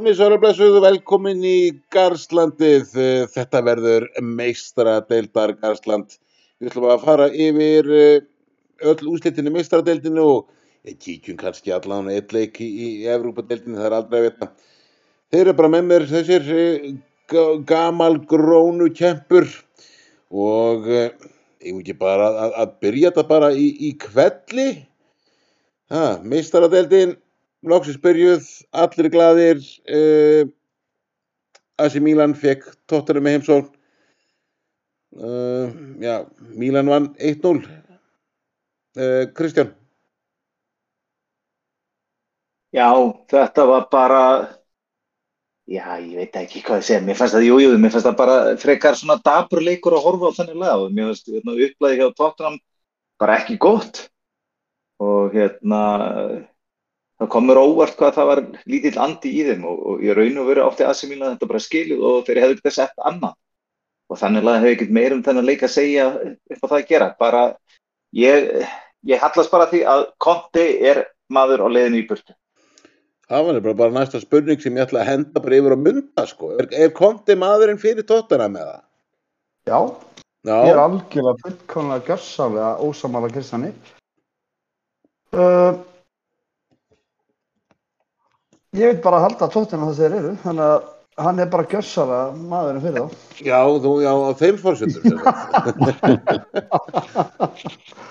Komið svo að blessuðu velkomin í Garslandið. Þetta verður meistradeildar Garsland. Við ætlum að fara yfir eh, öll úslitinu meistradeildinu og kíkjum kannski allan eitt leik í, Evrópadeildinu, það er aldrei að vita. Þeir eru bara með mér þessir eh, ga- gamal grónu kempur og eh, ég ekki bara að, að byrja þetta bara í, í kvelli. Meistaradeildin loksins byrjuð, allir glaðir uh, AC Milan fekk tóttunum með heimsókn. Uh, já, Milan vann 1-0 uh, Kristján? Já, þetta var bara, já, ég veit ekki hvað ég segja, mér fannst það, jú, jú, mér fannst það bara frekar svona dapur leikur að horfa á þannig lag og mér fannst hérna, upplæði hjá Tottenham bara ekki gott. Og hérna, það kom mér á óvart hvað það var lítill andi í þeim og, og ég raun og veru átti aðsimíla þetta bara skilið og þeir hefðu ekki sett annað og þannig að hefur ekkert meir um þennan leik að segja upp á það að gera, bara, ég, ég hallast bara því að Conte er maður á leiðinu í burtu. það var bara, bara næsta spurning sem ég ætla að henda bara yfir á mynda sko. er, er Konti maðurinn fyrir tóttuna með það? Já, ég er Já, algjörlega fullkomlega gjörsálega ósamála Kristjáni. Uh, ég veit bara að halda tóttina það þeir eru, þannig að hann er bara gjörsálega maðurinn fyrir þá. já, þú, já, á þeim fórsöndur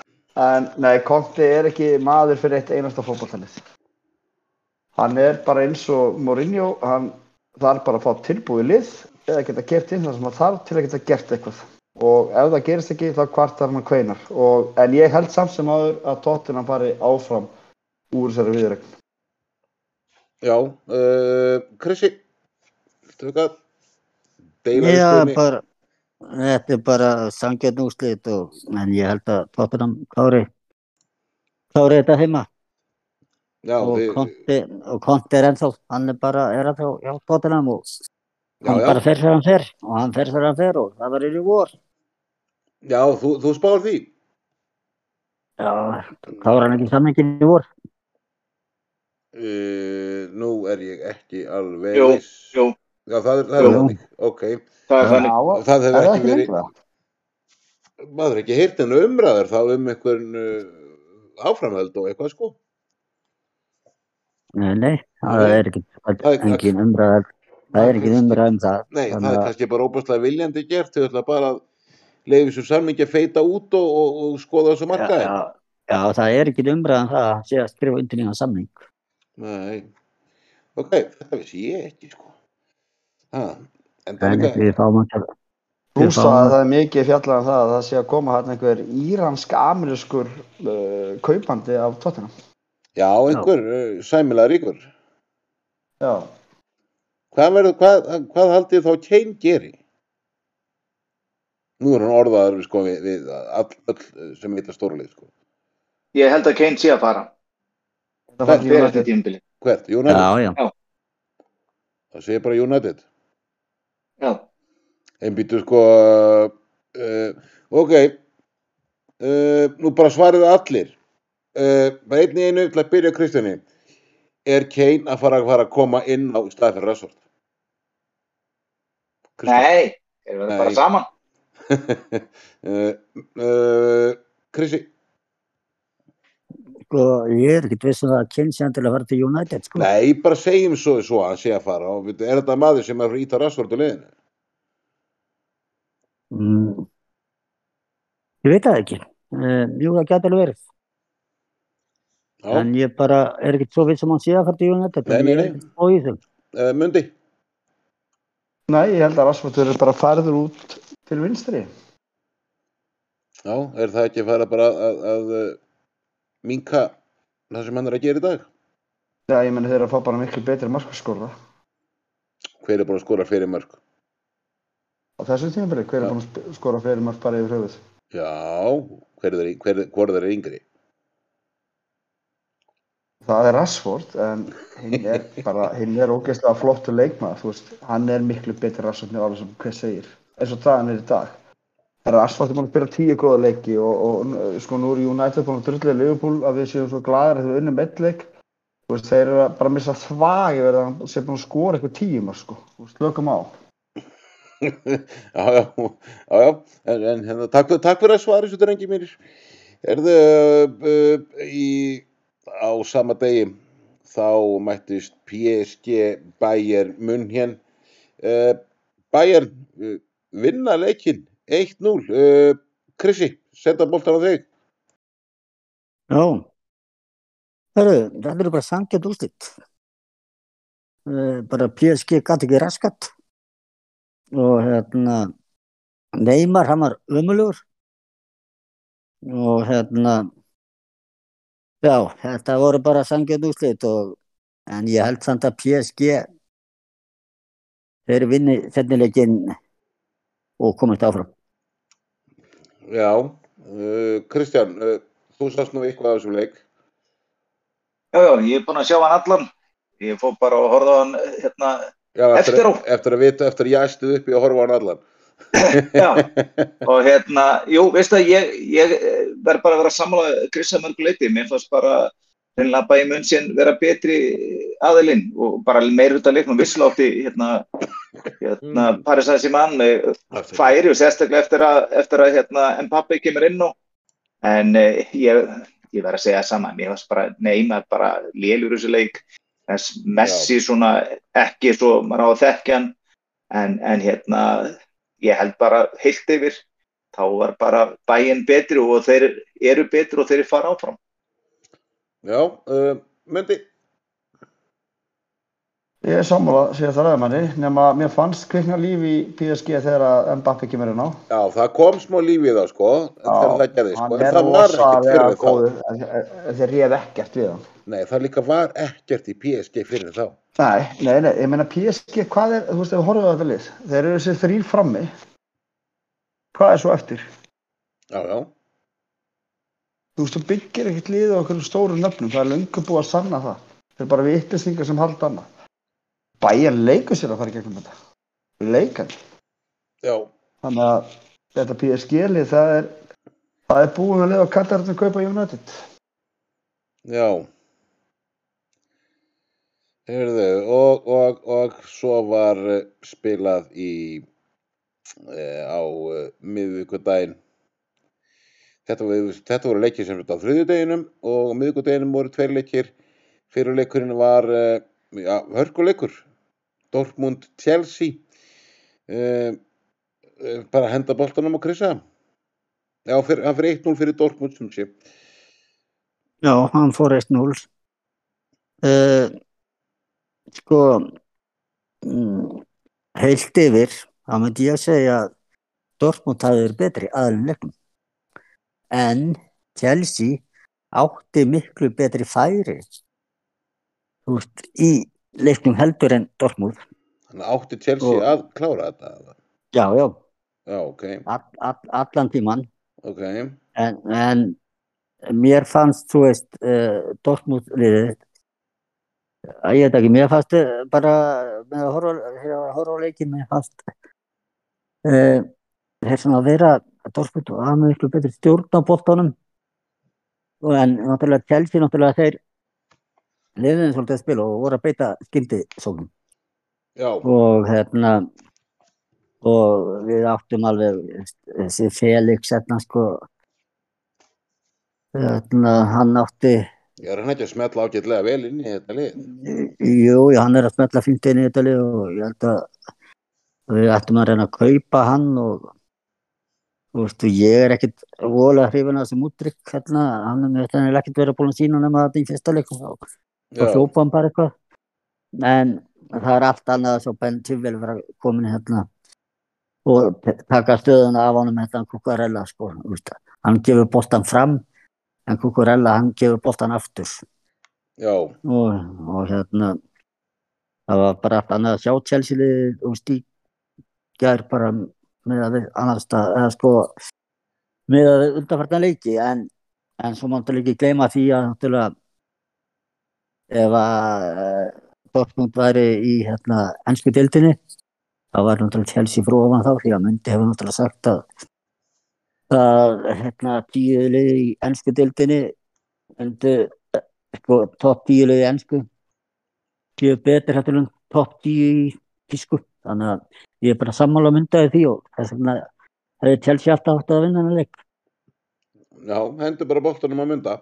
En nei, Conte er ekki maður fyrir eitt einasta fótballtælið. Hann er bara eins og Mourinho, hann þarf bara að fá tilbúið lið eða geta gert inn það sem hann þarf til að geta gert eitthvað. Og ef það gerist ekki þá kvartar hann kveinar. Og, en ég held samt sem aður að Tottenham fari áfram úr þessari viðregn. Já, uh, Krissi Þú veist hvað deila Já, skoðunni? bara, þetta er bara sangjarn úrslit og, en ég held að Tottenham klári, klári þetta heima já, og Conte er ennþá, hann er bara, er ennþá hjá Tottenham og já, hann já, bara fer þegar hann fer og hann fer þegar hann fer og það var í vor. já, þú, þú spáir því Já, klára hann ekki sammengin í vor. Uh, nú er ég ekki alveg Jú, jú. Já, það er, það er þannig. Ok. Það er Já. þannig. Það er hefur það ekki ekki verið, maður hefur ekki heyrt hennu umræður þá um einhvern uh, áframhald og eitthvað sko. Nei, nei, það Nei. er ekki, Það er- engin umræð, það er ekki umræð um það. Nei, það er kannski bara óbúslega viljandi gert. Þau ætla bara að leiði svo sammingi að feita út og, og, og skoða þessu markaði. Já, já, það er ekki umræð um það að sé að skrifa undir nýjan samning. Nei. Ok, þetta vissi ég ekki sko. Ha, en það fáum ekki að Rúsa það er mikið fjallað um það að það sé að koma hann einhver íransk-amerískur uh, kaupandi af Tottenham. já, einhver uh, sæmilega ríkur. Já. Hvað, verður, hvað, hvað haldið þá Kane geri? Nú er hann orðaður sko, við, við all, all sem heita stórlið. Sko. Ég held að Kane sé að fara. Fyrir United. þetta tímabili. Hvert? United? Já, já. Það segir bara United. Já. En býtu sko, uh, ok, uh, nú bara svarið allir. Uh, bara einn í einu til að byrja Kristjáni. Er Kane að fara, fara að koma inn á í stað fyrir Rashford? Nei, erum við bara saman. uh, uh, Krissi? Sko, ég er ekkert viss um að Kane sé endilega að fara til United, sko. Nei, bara segjum svo, svo að hann sé að fara og veitu, er þetta maður sem er að fara að íta Rashford á leiðinu? Mm. Ég veit það ekki. Uh, jú, það gæti alveg verið. Já, En ég bara er ekkert svo viss um að hann sé að fara til United. Nei, nei, er nei. í uh, Mundi? Nei, ég held að Rashford verður bara færður út til vinstri. Já, er það ekki að fara bara að, að, að minka það sem hann er að gera í dag? Já, ég meni þeir eru að fá bara miklu betri markaskorða Hver er búin að skora fyrir mörg? á þessu tímabili. Hver Já. er búin að skora fyrir mörg bara yfir höfuð? Já, hver er, hver, hver er yngri? Það er Rashford, en hinn er bara, hinn er ógeðslega flottur leikmaður, þú veist, hann er miklu betri Rashford alveg sem hver segir, eins og það hann er í dag. Rashford er búin að spila tíu góða leiki og, og sko nú er United búin að drullega Liverpool að við séum svo glæðir að við unnum eitt leik veist, þeir eru að bara missa þvag yfir það að sé búin að skora eitthvað tíum sko. Veist, lögum á. já, já, já, en, en hérna, takk, takk fyrir að svara þessu drengi mínir. Erðu uh, í, á sama degi þá mættist PSG Bayern München. Uh, Bayern uh, vinna leikinn 1-0. Uh, Krissi, senda boltan á þig. Já. Hörru, þetta eru bara sangjað úrslit. Uh, bara PSG gæti ekki raskat og hérna Neymar, hann var umulugur og hérna já, þetta voru bara sangjað úrslit og en ég held samt að PSG þeir vinni setnilegin og komast áfram. Já, uh, Kristján, uh, þú sást nú eitthvað af þessum leik. Já, já, ég er búinn að sjá hann allan. Ég fór bara að horfa hann hérna, Já, eftir, Eftir á. eftir að vita, eftir að ég æstuð upp í að horfa hann allan. já, og hérna, jú, veistu að ég, ég eh, verð bara að vera að samla Krissa mörguleiti, mér fannst bara reynilega bæði mun sín vera betri aðilinn og bara meir út af leiknum visslátti hérna, hérna Mm. Paris Saint-Germain færi og sérstaklega eftir að, eftir að hérna, Mbappe kemur inn á en eh, ég, ég verð að segja sama mér fannst bara Neymar bara lélur þessu leik. Þess Messi svona ekki svo maður á að þekkja hann en, en hérna ég held bara heilt yfir þá var bara bæinn betri og þeir eru betri og þeir fara áfram Já, uh, myndi, Ég er sammála, segja það ræðumanni, nema mér fannst kvikna líf í PSG þegar Mbappi kemur inn á. já, það kom smá líf í það, sko, þegar það gerði, sko, en það var ekkert fyrir þá. þeir réð ekkert við hann. Nei, það líka var ekkert í PSG fyrir þá. Nei, nei, nei, ég meina PSG, hvað er, þú veist, ef við horfum á þetta lið, þeir eru þessi þrýr frammi, hvað er svo eftir? Já, já, Þú veist, þú byggir ekkert lið á okkur stóru nöfnum, það er löngu búið að sanna það. Þeir eru bara vitlisningar sem halda annað. Bæjan leikur sér að fara í gegnum þetta. Leikan. já, Þannig að þetta PSG-lið, það er, það er búið að liða á Katar að kaupa United. já. Heyrðu, og, og, og svo var eh, spilað í, uh, á uh, miðvikudaginn. Þetta, þetta voru leikir sem þetta á þriðjudeginum og á miðvikudeginum voru tveir leikir. Fyrir leikurinn var uh, ja, hörkuleikur, Dortmund Chelsea. Uh, bara henda boltanum á Krissa. Já, fyrir, hann fyrir 1-0 fyrir Dortmund sem sé. Já, hann fór 1-0. Uh, sko, mm, heilt yfir, þá myndi ég að segja að Dortmund hafi verið betri aðalinn leiknum. En Chelsea átti miklu betri færi veist, í leiknum heldur en Dortmund. Þannig átti Chelsea Og- að klára þetta. Já, já, Já, ok, all, all, allan tíman. ok. En, en mér fannst, þú veist, uh, Dortmund liðið, að ég veit ekki, mér fannst eh, bara með að horfa, á leikin, mér fannst uh, þeir svona að vera Dortmund og að með ykkur betri stjórn á boltanum. Og en náttúrulega Chelsea náttúrulega þeir liðin svolítið að spila og voru að beita skildi sóknum. Já, og hérna og við áttum alveg þessi Felix hérna sko. Hérna hann átti ég er hann ekki að smetla ágætlega vel inn í þetta lið. jú, hann er að smetla fínt inn í þetta lið og ég held að við ættum að reyna að kaupa hann og þú veist, ég er ekkit voðalega hrifin að þessum útrykk hérna, hann er með þetta ekkit verið að búin að sína nema þetta í fyrsta leik og hljópa hann bara eitthvað. En það er allt annað að svo Ben Chilwell vera komin hérna og taka stöðuna af honum þetta Kukurella sko, veist, hann gefur boltan fram en Kukurella hann gefur boltan aftur. Og, og hérna það var bara allt annað að sjá Chelsea í gær bara með að við annars stað, eða sko með að við undanfartan leiki en, en svo máttu líka gleyma því að náttúrulega ef að eh, Dortmund væri í hérna ennsku deildinni þá var náttúrulega Chelsea frá ofan þá því að myndi hefur náttúrulega sagt að að hérna tíu liði í ennsku deildinni myndu sko, topp 10 liði ennsku séu betur hættur en topp 10 í tísku þannig að ég er bara sammála myndaði því og þess vegna hefði Chelsea alltaf átt að vinna hann leik. Já, hendur bara boltanum að mynda.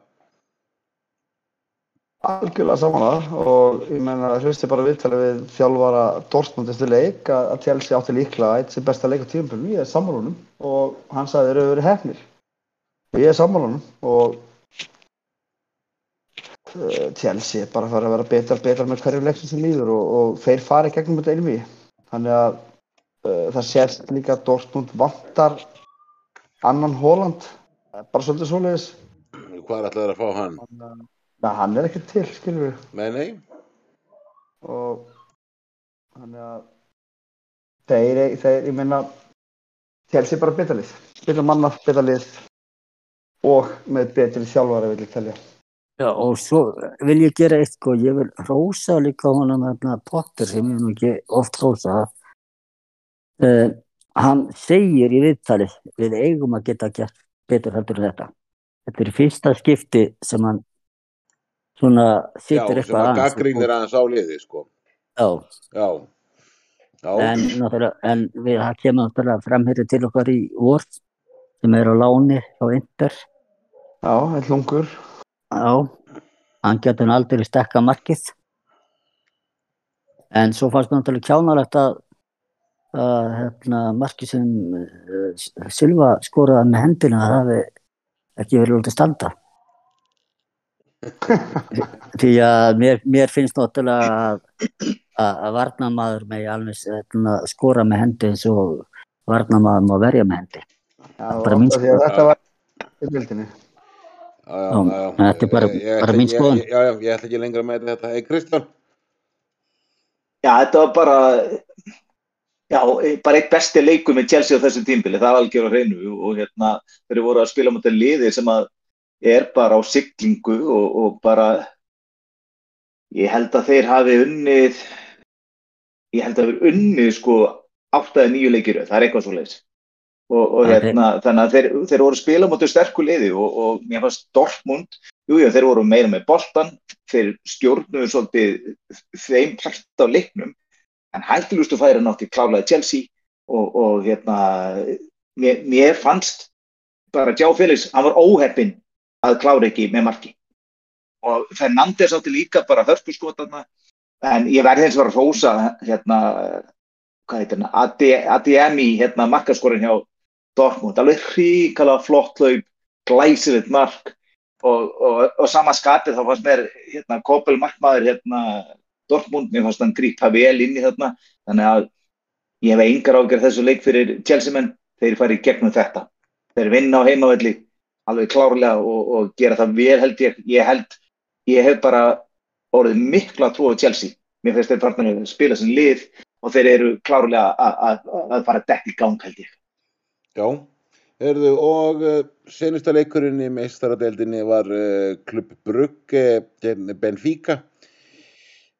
Algjörlega samanlega og ég meina hlusti bara viðtalið við þjálfara Dortmund eftir leik að að Chelsea átti líklega eitt sem besta leik á tíumpilum, ég er sammálunum og hann sagði þeir eru verið hefnir og ég er sammálunum og uh, Chelsea er bara að fara að vera betra betra með hverju leiksum sem líður og, og þeir fari gegnum þetta einmi þannig að uh, það sést líka að Dortmund vantar annan Holland. Bara svolítið svoleiðis. Hvað er alltaf að fá hann? Na, hann er ekki til, skilur við. Nei, nei. og þannig að þeir, þeir ég meina er bara betra lið betra manna, betra lið og með betri þjálfara vil ég telja Já, og svo vil ég gera eitt sko, ég vil rósa líka honum hérna Potter sem ég nú ekki oft rósa uh, hann segir í viðtali við eigum að geta gert betur heldur en þetta þetta er fyrsta skipti sem hann svona Já, situr sem eitthvað að aðeins gaggrínir aðeins á liði, sko. Já, Já. Já. en, en við, það kemur náttúrulega framherri til okkar í vor sem er á láni á Inter já, eitt lungur Já, hann getur aldrei stekka markið. En svo fannst mér náttúrulega kjánalegt að, að hérna, markið sem uh, Silva skoraði með hendina það hafi ekki verið lótið standa. Því að mér, mér finnst náttúrulega að, að, að varnamaður með alveg hérna, skora með hendi eins og varnamaður má verja með hendi. já, Bara að þetta var í vildinni Já, já, Já, já, já. Þetta er bara- Ég- ég bara mín ég- Já, já, ég ætla ekki lengra með þetta. Hey, Kristján, Já, þetta var bara, já, bara eitt besti leikur með Chelsea á þessum tímbili, það er algjör á hreinu og hérna þeir voru að spila mútið liði sem að er bara á siglingu og, og bara, ég held að þeir hafi unnið, ég held að þeir unnið sko áttaði nýju leikir, það er eitthvað svo leiðis. Og, og hérna, þannig að þeir, þeir voru spila mútið sterku liði og, og mér fannst Dortmund, jú, jú, þeir voru meira með boltan, þeir stjórnuðu svolítið þeim part á leiknum en hættilustu færi nátti klálaði Chelsea og, og hérna mér, mér fannst bara Gjá Felix, hann var óheppinn að klára ekki með marki. Og Fernandes átti líka bara hörpuskotarna en ég verði eins og að rósa hérna hvað heitir hann, ADMI hérna markaskorin hjá Dortmund, alveg hríkala flott hlaup, glæsilegt mark. Og, og, og sama skapið þá fannst mér hérna, Kópel markmaður hérna, Dortmund, mér fannst hann grípa vel inn í þarna, þannig að ég hef engar ágjörð þessu leik fyrir Chelsea menn, þeir fari í gegnum þetta. Þeir vinna á heimavelli alveg klárlega og, og gera það vel held ég, ég held ég hef bara orðið mikla trú á Chelsea, mér finnst þeir farnir að spila sem lið og þeir eru klárlega að fara að dekka í gang held ég já. Herðu, og uh, senasta leikurinn í meistaradeildinni var Klubb Brugge gegn Benfica.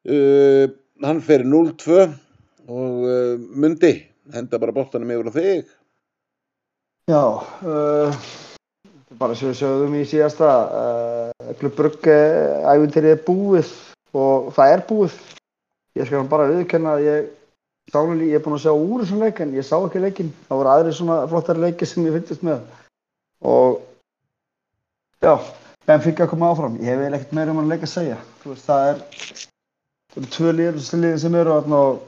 Uh, hann fer 0-2 og uh, Mundi henda bara boltanum yfir á þig. Já, uh, bara sem við sögðum í síðasta, uh, Klubbrugg æfintýrið er búið og það er búið. Ég skal bara viðurkenna að ég sá hann lí- ég er búinn að sjá úr þessum leik en ég sá ekki leikinn. Það voru aðri svona flottari leiki sem ég fyndist með. Og já, Benfica að koma áfram. Ég hef ekkert meira um hann leik að segja. Þú veist, það er, það eru tvö liðir sem eru og,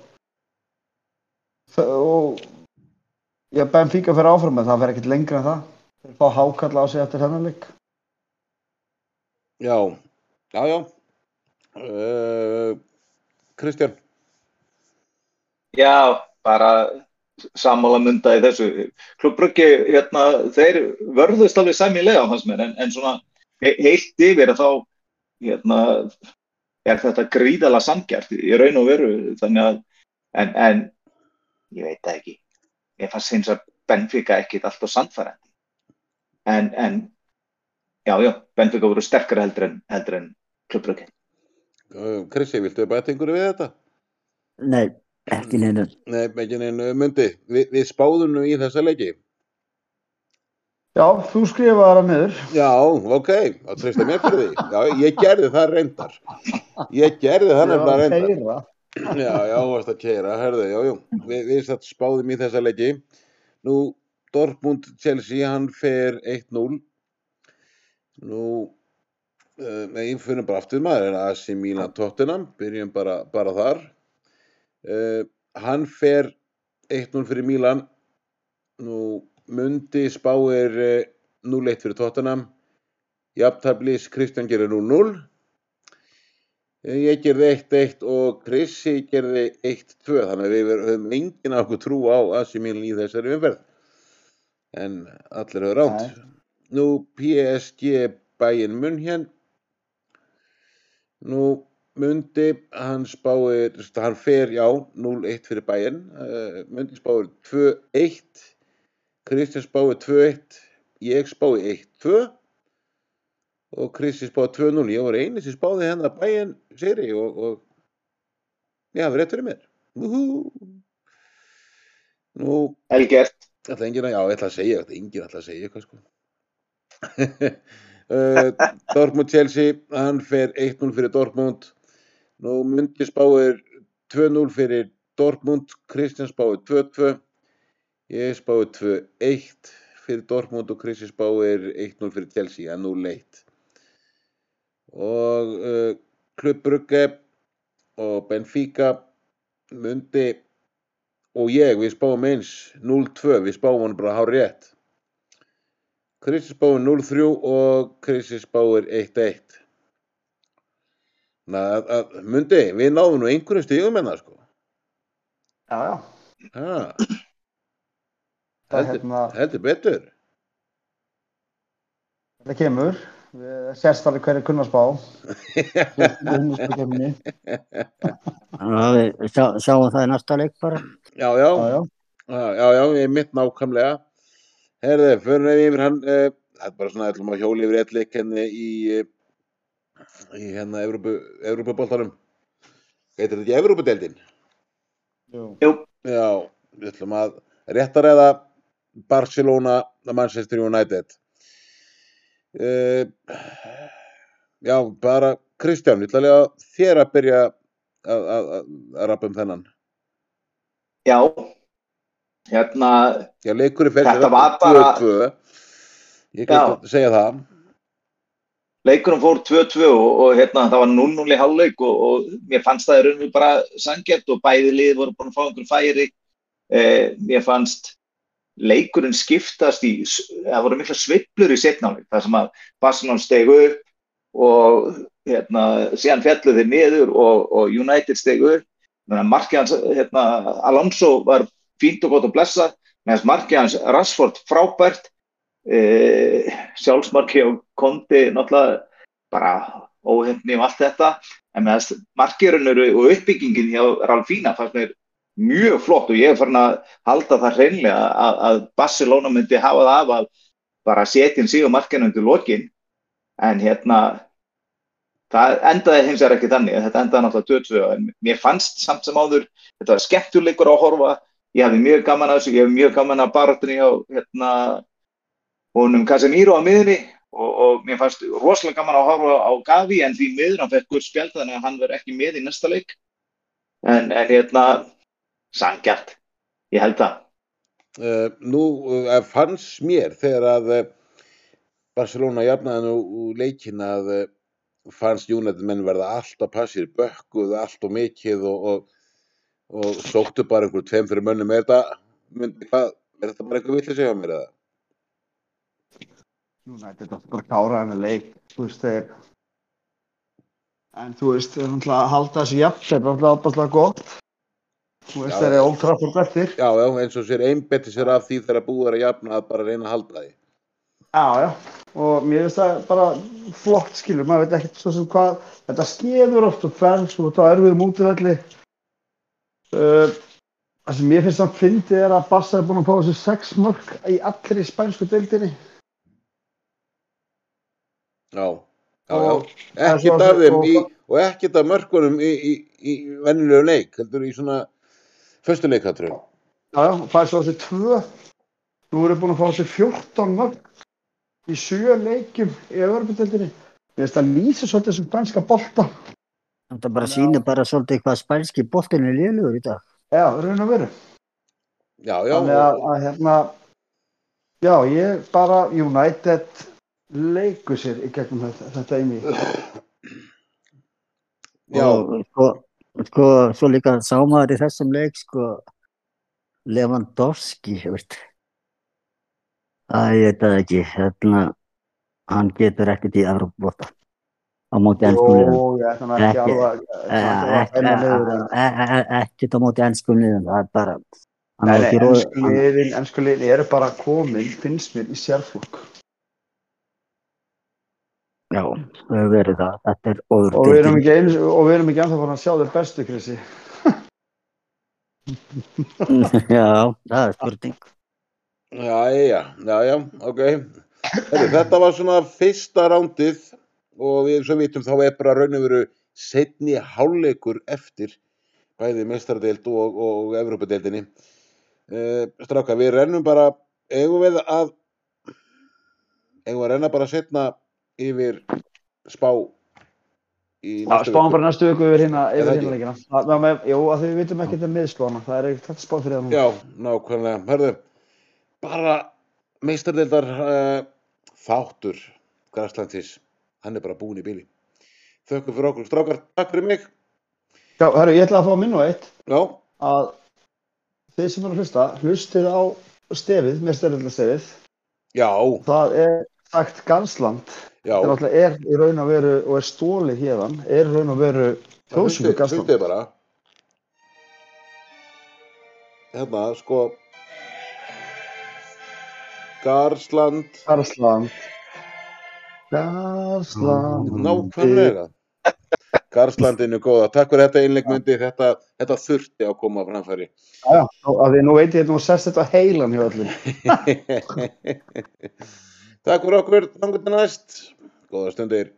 og Já, Benfica fyrir áfram með það fer ekkert lengra en það. Þeir fá hákalla á sig eftir hennar leik. Já, já, já. Uh, Kristján, Já, bara sammála mynda í þessu. Klubbruggi, hérna, þeir vörðust alveg sæmilega á hans mér, en, en svona he heilt yfir að þá, hérna, er þetta gríðala samgjart í raun og veru, þannig að, en, en ég veit það ekki. Ég fannst hins að Benfica ekkit alltaf sannfærandi. En, en, já, já, Benfica voru sterkara heldur en, heldur en Klubbruggi. Krissi, viltu bæta einhverju við þetta? Nei, ekki neina. Nei, ekki neina Mundi, Vi, við spáðum nú í þessa leiki. Já, þú skrifaði það niður. Já, ok, þá treysta mér fyrir því. Já, ég gerði það reyndar. Ég gerði það Ég var nefnilega að reyndar. keyra. Já, já, varst að keira, herðu, já, jú. Vi, við satt spáðum í þessa leiki. Nú, Dortmund Chelsea, hann fer 1-0. Nú, uh, við fyrir bara aftur maður, er AC Milan Tottenham, byrjum bara, bara þar. Uh, hann fer 1-0 fyrir Milan. Nú, Mundi spáir uh, 0-1 fyrir Tottenham. Jafntablis Kristján gerir 0-0. Ég gerði 1-1 og Krissi gerði 1-2 þannig að við höfum enginn af okkur trú á AC Milan í þessari umferð. En allir höfðu ránt. Nei. Nú PSG Bayern München. Nú Mundi, hann spáir, hann fer, já, 0-1 fyrir Bayern. Uh, Mundi spáir 2-1. Kristján spáir 2-1. Ég spáir 1-2 og Krissi spáði 2-0 ég var eini sem spáði hennar bæinn seri og, og ég hafi rétt fyrir mér nú Helgert. ætla enginn að, já ég ætla að segja þetta enginn ætla að segja eitthvað sko uh, Dortmund Chelsea hann fer 1-0 fyrir Dortmund nú myndi spáir 2-0 fyrir Dortmund Kristján spáir 2-2 ég spáir 2-1 fyrir Dortmund og Krissi spáir 1-0 fyrir Chelsea að 0-1 og uh, Klubb Brugge og Benfica myndi og ég, við spáum eins 0-2, við spáum hann bara hár rétt Krissi spáir 0-3 og Krissi spáir 1-1 Þannig að, að myndi, við náðum nú einhverjum stígum en það sko Já, já. ha, Það er heldur, hérna, heldur betur þetta kemur. Við sérst alveg hverju kunna spá. Undanúrslitakefni. Þannig að við sjá, sjáum það í næsta leik bara. Já, já, Já, já. já, já, já, ég er mitt nákvæmlega Herði, fyrir við yfir hann uh, það er bara svona, ætlum að hjóli yfir eitt leik henni í uh, í hérna Evrópu, Evrópuboltanum heitir þetta ekki Evrópudeldin? Jú. Já, við ætlum að réttaræða Barcelona Manchester United uh, Já, bara Kristján, ég ætla að þér að byrja að, að, að, að rappa um þennan Já. Hérna, Já, leikurinn fer Þetta var bara- 2-2 Ég kan Já. segja það leikurinn fór 2-2 og, og hérna, það var 0-0 í hálfleik og, og mér fannst það í rauninu bara sangjart og bæði lið voru búin að fá einhver færi. Eh, mér fannst leikurinn skiptast í, það voru mikla sveiflur í setnáleik, það sem að Barcelona steg upp og hérna, síðan fjallu þeir niður og, og United steg upp. Markið hans, hérna, Alonso var fínt og gott að blessa, meðan markið hans Rashford frábært, e, sjálfsmarki og Kondi náttúrulega bara óhefni og allt þetta. En meðan markirinn eru og uppbyggingin hjá Ralfína fannst mér mjög flott og ég er farin að halda það hreinlega að, að Barcelona myndi hafa það af að bara setja inn sig og markinu undir lokin. En hérna það endaði hins vegar ekki þannig þetta endaði náttúrulega 22 en mér fannst samt sem áður þetta var skemmtuleikur að horfa. Ég hafði mjög gaman að þessu, ég hef mjög gaman að barátunni á hérna honum Casemiro á miðunni og, og mér fannst rosalega gaman að horfa á Gavi en því miður hann fekk guð spjald þannig að hann verður ekki með í næsta leik. En, en hérna sangjart, ég held það. Uh, Nú uh, fannst mér þegar að uh, Barcelona jafnaði nú leikin að fannst United menn verða alltaf passir bökkuð allt og mikið og, og, og sóttu bara einhver tveim fyrir mönnum. Er þetta, myndi, hvað, er þetta bara einhver villi segja mér eða? United átti bara að kára henni leik. Þú veist, þeir... En þú veist, þeir náttúrulega að halda þessu jafn, þeir er náttúrulega opaslega gott. Þú veist, Já. þeir eru ótrafur bettir. Já, já, eins og sér einbetti sér af því þegar búið er að jafna að bara reyna að halda því Já, já. Og mér finnst það bara flott skilur, maður veit ekkert svo sem hvað, þetta skeður oft og ferð, svo þetta er við mútivelli. Uh, það sem mér finnst samt fyndið er að Bassa er búin að fá þessu sex mörg í allri spænsku deildinni. Já, já, já, ekkert af þeim og- í, og ekkert af mörkunum í, í, í vennilegu leik, heldur í svona föstuleikatröf. Já, já, fær svo þessi tvö Nú eru búin að fá sér 14 mörg í sjö leikjum í öðrubutöldinni. Mér finnst það lýsa svolítið sem spænska bolta. Þetta bara sýnir bara svolítið hvað spænski boltin er lélugur í dag. Já, raun og veru. Já, já, Þannig að, að hérna, já, ég bara United leikur sér í gegnum þetta, þetta eimi. já, sko, sko, svo líka sá maður í þessum leik, sko, Lewandowski. Æ, ég veit það ekki, hérna, hann getur ekkert í Evropabóta á móti ennskum alveg Eh, að eh, eh, Ekkert á móti ennskum liðum, það er bara, hann Nei, á nei, ekki róð, ennsku liðin, ennsku liðin eru bara komin, finnst mér, í sérflokk. Já, það hefur verið það, þetta er óður Og við erum ekki eins, og við erum ekki ennþá farin að sjá þeir bestu, Krissi. Já, það er spurning. já, já, já, já, ok. Heru, þetta var svona fyrsta rándið og við svo vitum þá er bara raun og veru setni hálfleikur eftir bæði mestardeild og, og Evrópadeildinni. Uh, stráka, við rennum bara, eigum við að, eigum við að renna bara setna yfir spá Já, spáum bara næstu viku yfir hérna, Er yfir hérna með- Jú, að því við vitum ekki þetta miðslóna, það er ekkert spá fyrir það nú. Já, nákvæmlega. Hörðu, bara meistardeildar uh, þáttur Graslandis, hann er bara búin í bíli. Þökkum fyrir okkur, strákar, takk fyrir mig. Já, herru, ég ætla að fá að minna á eitt, Já, að þið sem eru að hlusta, hlustið á stefið, með stefið, já, það er sagt Gansland, já. það náttúrulega er í raun og veru, og er stólið hérðan, er í raun og veru þjóðsögu Gansland. Hlustið bara. Hérna, sko, Garsland, Garsland, Garsland. nákvæmlega. Garslandinu góða. Takk fyrir þetta innleikmyndi, þetta, þetta þurfti að koma framfæri. Já, já, að því nú veit ég að nú sest þetta heilan hjá öllum. Takk fyrir okkur, þangur til næst. Góða stundir.